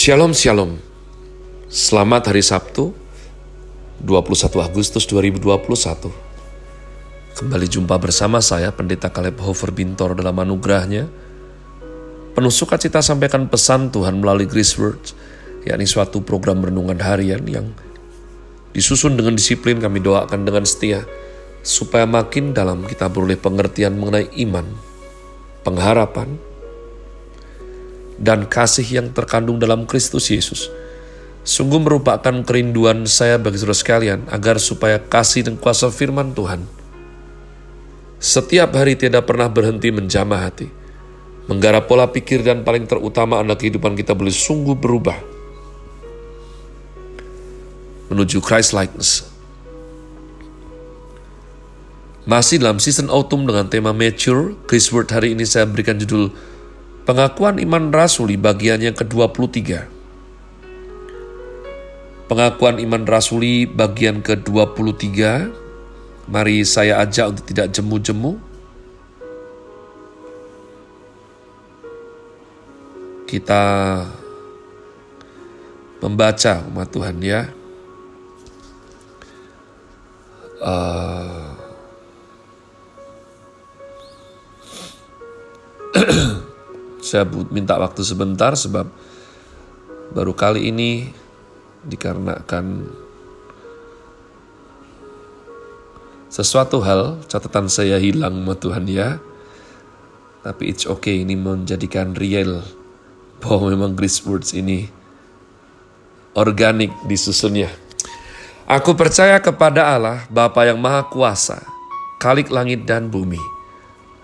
Shalom Shalom. Selamat hari Sabtu 21 Agustus 2021 Kembali jumpa bersama saya Pendeta Kaleb Hofer Bintor dalam anugerahnya. Penuh sukacita sampaikan pesan Tuhan melalui Grace Words yakni suatu program renungan harian yang disusun dengan disiplin kami doakan dengan setia supaya makin dalam kita beroleh pengertian mengenai iman, pengharapan, dan kasih yang terkandung dalam Kristus Yesus. Sungguh merupakan kerinduan saya bagi saudara sekalian agar supaya kasih dan kuasa firman Tuhan setiap hari tidak pernah berhenti menjamah hati. Menggarap pola pikir dan paling terutama anak kehidupan kita boleh sungguh berubah menuju Christ likeness. Masih dalam season autumn dengan tema mature, Chris Word hari ini saya berikan judul Pengakuan iman rasuli bagian yang ke-23. Pengakuan iman rasuli bagian ke-23. Mari saya ajak untuk tidak jemu-jemu. Kita membaca umat Tuhan ya. Uh, Saya minta waktu sebentar sebab baru kali ini dikarenakan sesuatu hal catatan saya hilang sama Tuhan ya. Tapi it's okay ini menjadikan real bahwa memang Grace Words ini organik disusunnya. Aku percaya kepada Allah, Bapa yang Maha Kuasa, Kalik langit dan bumi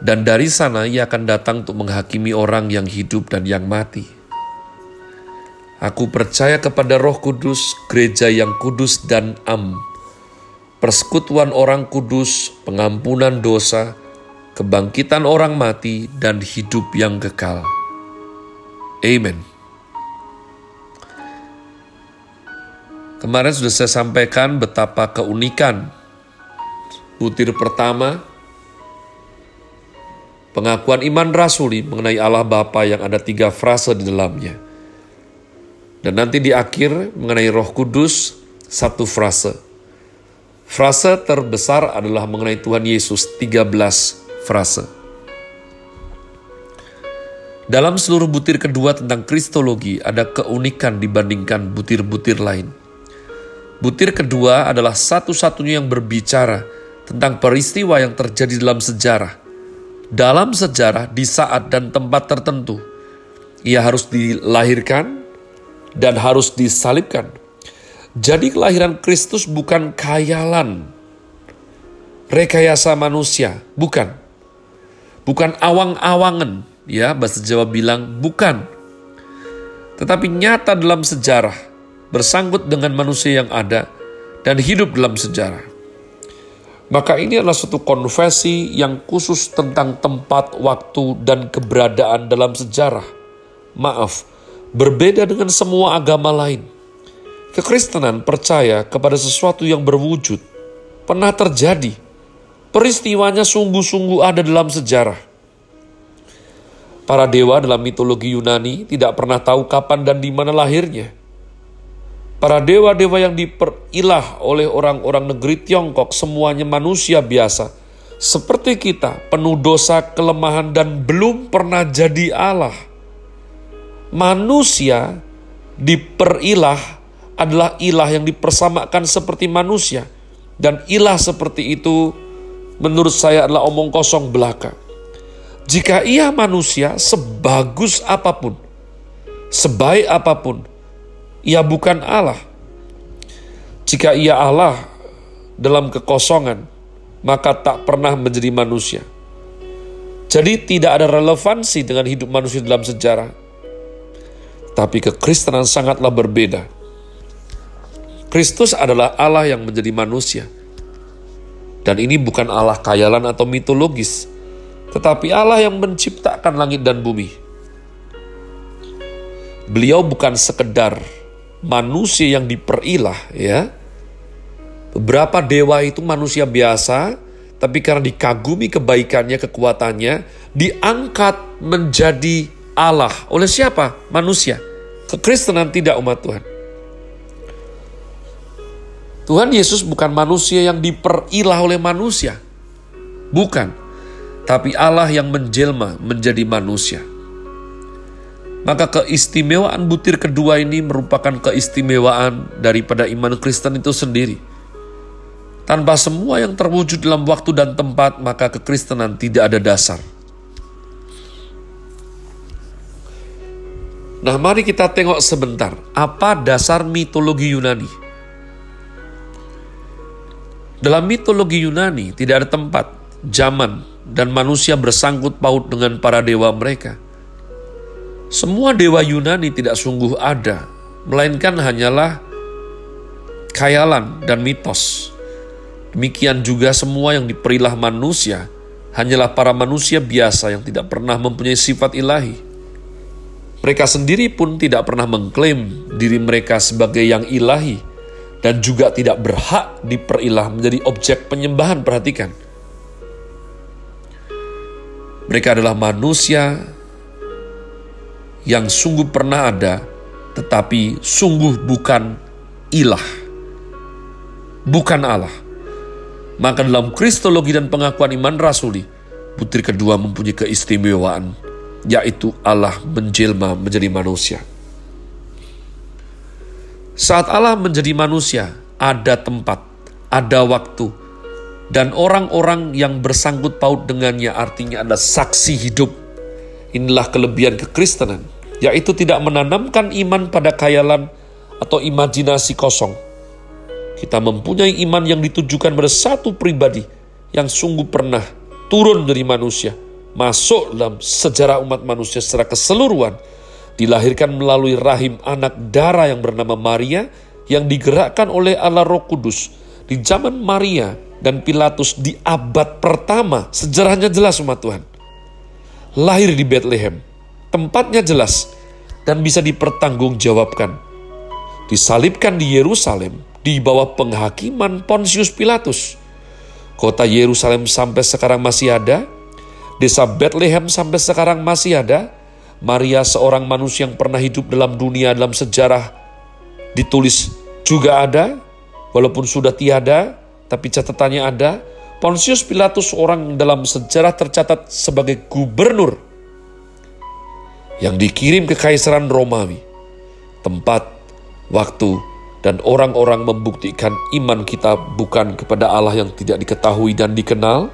dan dari sana ia akan datang untuk menghakimi orang yang hidup dan yang mati. Aku percaya kepada Roh Kudus, gereja yang kudus dan am, persekutuan orang kudus, pengampunan dosa, kebangkitan orang mati, dan hidup yang kekal. Amen. Kemarin sudah saya sampaikan betapa keunikan butir pertama Pengakuan iman rasuli mengenai Allah Bapa yang ada tiga frase di dalamnya. Dan nanti di akhir mengenai roh kudus, satu frase. Frase terbesar adalah mengenai Tuhan Yesus, 13 frase. Dalam seluruh butir kedua tentang kristologi ada keunikan dibandingkan butir-butir lain. Butir kedua adalah satu-satunya yang berbicara tentang peristiwa yang terjadi dalam sejarah dalam sejarah di saat dan tempat tertentu. Ia harus dilahirkan dan harus disalibkan. Jadi kelahiran Kristus bukan khayalan, rekayasa manusia, bukan. Bukan awang-awangan, ya bahasa Jawa bilang bukan. Tetapi nyata dalam sejarah, bersangkut dengan manusia yang ada dan hidup dalam sejarah. Maka ini adalah suatu konfesi yang khusus tentang tempat, waktu, dan keberadaan dalam sejarah. Maaf, berbeda dengan semua agama lain. Kekristenan percaya kepada sesuatu yang berwujud, pernah terjadi. Peristiwanya sungguh-sungguh ada dalam sejarah. Para dewa dalam mitologi Yunani tidak pernah tahu kapan dan di mana lahirnya. Para dewa-dewa yang diperilah oleh orang-orang negeri Tiongkok semuanya manusia biasa. Seperti kita, penuh dosa, kelemahan, dan belum pernah jadi Allah. Manusia diperilah adalah ilah yang dipersamakan seperti manusia. Dan ilah seperti itu menurut saya adalah omong kosong belaka. Jika ia manusia sebagus apa pun, sebaik apa pun, ia bukan Allah. Jika ia Allah dalam kekosongan, maka tak pernah menjadi manusia. Jadi tidak ada relevansi dengan hidup manusia dalam sejarah. Tetapi kekristenan sangatlah berbeda. Kristus adalah Allah yang menjadi manusia. Dan ini bukan Allah kayalan atau mitologis, tetapi Allah yang menciptakan langit dan bumi. Beliau bukan sekedar manusia yang diperilah ya. Beberapa dewa itu manusia biasa, tapi karena dikagumi kebaikannya, kekuatannya, diangkat menjadi Allah. Oleh siapa? Manusia. Kekristenan tidak umat Tuhan. Tuhan Yesus bukan manusia yang diperilah oleh manusia. Bukan. Tapi Allah yang menjelma menjadi manusia. Maka keistimewaan butir kedua ini merupakan keistimewaan daripada iman Kristen itu sendiri. Tanpa semua yang terwujud dalam waktu dan tempat, maka kekristenan tidak ada dasar. Nah, mari kita tengok sebentar apa dasar mitologi Yunani. Dalam mitologi Yunani tidak ada tempat, zaman, dan manusia bersangkut paut dengan para dewa mereka. Semua dewa Yunani tidak sungguh ada, melainkan hanyalah khayalan dan mitos. Demikian juga semua yang diperilah manusia hanyalah para manusia biasa yang tidak pernah mempunyai sifat ilahi. Mereka sendiri pun tidak pernah mengklaim diri mereka sebagai yang ilahi dan juga tidak berhak diperilah menjadi objek penyembahan. Perhatikan. Mereka adalah manusia yang sungguh pernah ada, tetapi sungguh bukan ilah. Bukan Allah. Maka dalam kristologi dan pengakuan iman rasuli, putri kedua mempunyai keistimewaan yaitu Allah menjelma menjadi manusia. Saat Allah menjadi manusia, ada tempat, ada waktu, dan orang-orang yang bersangkut paut dengannya artinya ada saksi hidup. Inilah kelebihan kekristenan, yaitu tidak menanamkan iman pada khayalan atau imajinasi kosong. Kita mempunyai iman yang ditujukan pada satu pribadi yang sungguh pernah turun dari manusia, masuk dalam sejarah umat manusia secara keseluruhan, dilahirkan melalui rahim anak darah yang bernama Maria, yang digerakkan oleh Allah Roh Kudus. Di zaman Maria dan Pilatus di abad pertama, sejarahnya jelas umat Tuhan. Lahir di Bethlehem, tempatnya jelas dan bisa dipertanggungjawabkan. Disalibkan di Yerusalem di bawah penghakiman Pontius Pilatus. Kota Yerusalem sampai sekarang masih ada, Desa Bethlehem sampai sekarang masih ada. Maria seorang manusia yang pernah hidup dalam dunia dalam sejarah ditulis juga ada, walaupun sudah tiada, tapi catatannya ada. Pontius Pilatus orang dalam sejarah tercatat sebagai gubernur yang dikirim ke Kaisaran Romawi. Tempat, waktu, dan orang-orang membuktikan iman kita bukan kepada Allah yang tidak diketahui dan dikenal,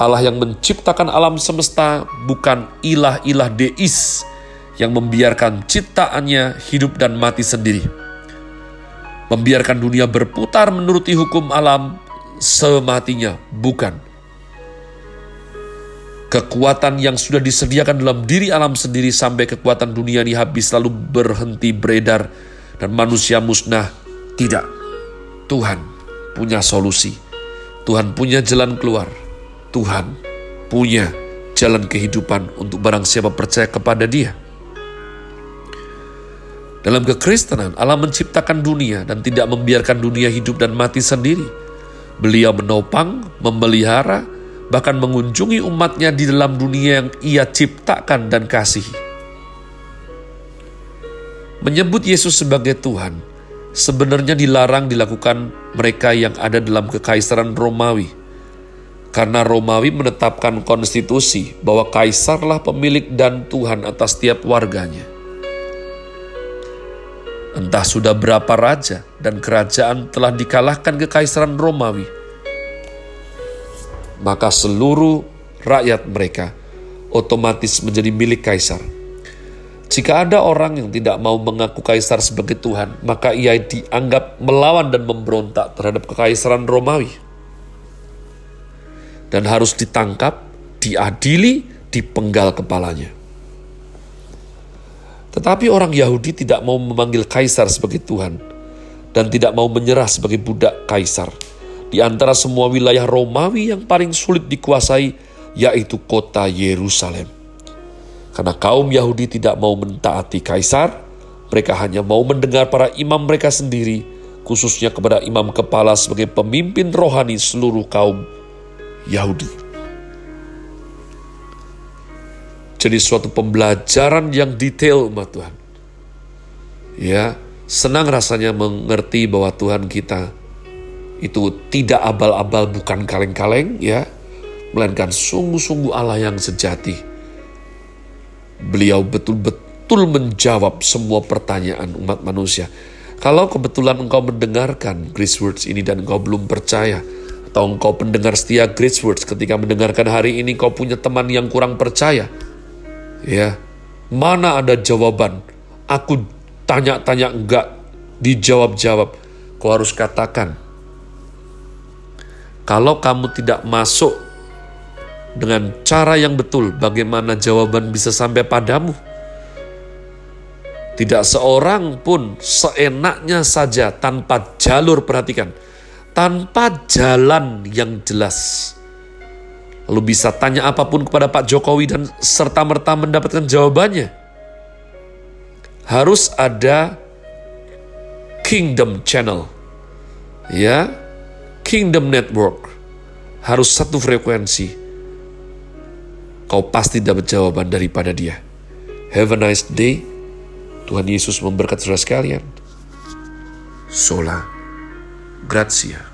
Allah yang menciptakan alam semesta bukan ilah-ilah deis yang membiarkan ciptaannya hidup dan mati sendiri. Membiarkan dunia berputar menuruti hukum alam sematinya, bukan. Kekuatan yang sudah disediakan dalam diri alam sendiri sampai kekuatan dunia ini habis lalu berhenti beredar dan manusia musnah. Tidak. Tuhan punya solusi. Tuhan punya jalan keluar Tuhan punya jalan kehidupan untuk barang siapa percaya kepada Dia. Dalam kekristenan, Allah menciptakan dunia dan tidak membiarkan dunia hidup dan mati sendiri. Beliau menopang, memelihara, bahkan mengunjungi umatnya di dalam dunia yang ia ciptakan dan kasihi. Menyebut Yesus sebagai Tuhan sebenarnya dilarang dilakukan mereka yang ada dalam kekaisaran Romawi – karena Romawi menetapkan konstitusi bahwa kaisarlah pemilik dan Tuhan atas setiap warganya. Entah sudah berapa raja dan kerajaan telah dikalahkan kekaisaran Romawi, maka seluruh rakyat mereka otomatis menjadi milik kaisar. Jika ada orang yang tidak mau mengaku kaisar sebagai Tuhan, maka ia dianggap melawan dan memberontak terhadap kekaisaran Romawi dan harus ditangkap, diadili, dipenggal kepalanya. Tetapi orang Yahudi tidak mau memanggil kaisar sebagai Tuhan dan tidak mau menyerah sebagai budak kaisar. Di antara semua wilayah Romawi yang paling sulit dikuasai yaitu kota Yerusalem. Karena kaum Yahudi tidak mau mentaati kaisar, mereka hanya mau mendengar para imam mereka sendiri, khususnya kepada imam kepala sebagai pemimpin rohani seluruh kaum Yahudi. Jadi suatu pembelajaran yang detail umat Tuhan. Ya, senang rasanya mengerti bahwa Tuhan kita itu tidak abal-abal bukan kaleng-kaleng ya, melainkan sungguh-sungguh Allah yang sejati. Beliau betul-betul menjawab semua pertanyaan umat manusia. Kalau kebetulan engkau mendengarkan Grace Words ini dan engkau belum percaya, atau engkau pendengar setia Grace Words ketika mendengarkan hari ini kau punya teman yang kurang percaya, Ya, mana ada jawaban? Aku tanya-tanya enggak dijawab-jawab. Kau harus katakan, kalau kamu tidak masuk dengan cara yang betul, bagaimana jawaban bisa sampai padamu? Tidak seorang pun seenaknya saja tanpa jalur perhatikan, tanpa jalan yang jelas Lalu bisa tanya apa pun kepada Pak Jokowi dan serta-merta mendapatkan jawabannya. Harus ada Kingdom Channel. Ya, Kingdom Network. Harus satu frekuensi. Kau pasti dapat jawaban daripada dia. Have a nice day. Tuhan Yesus memberkati saudara sekalian. Sola. Grazie.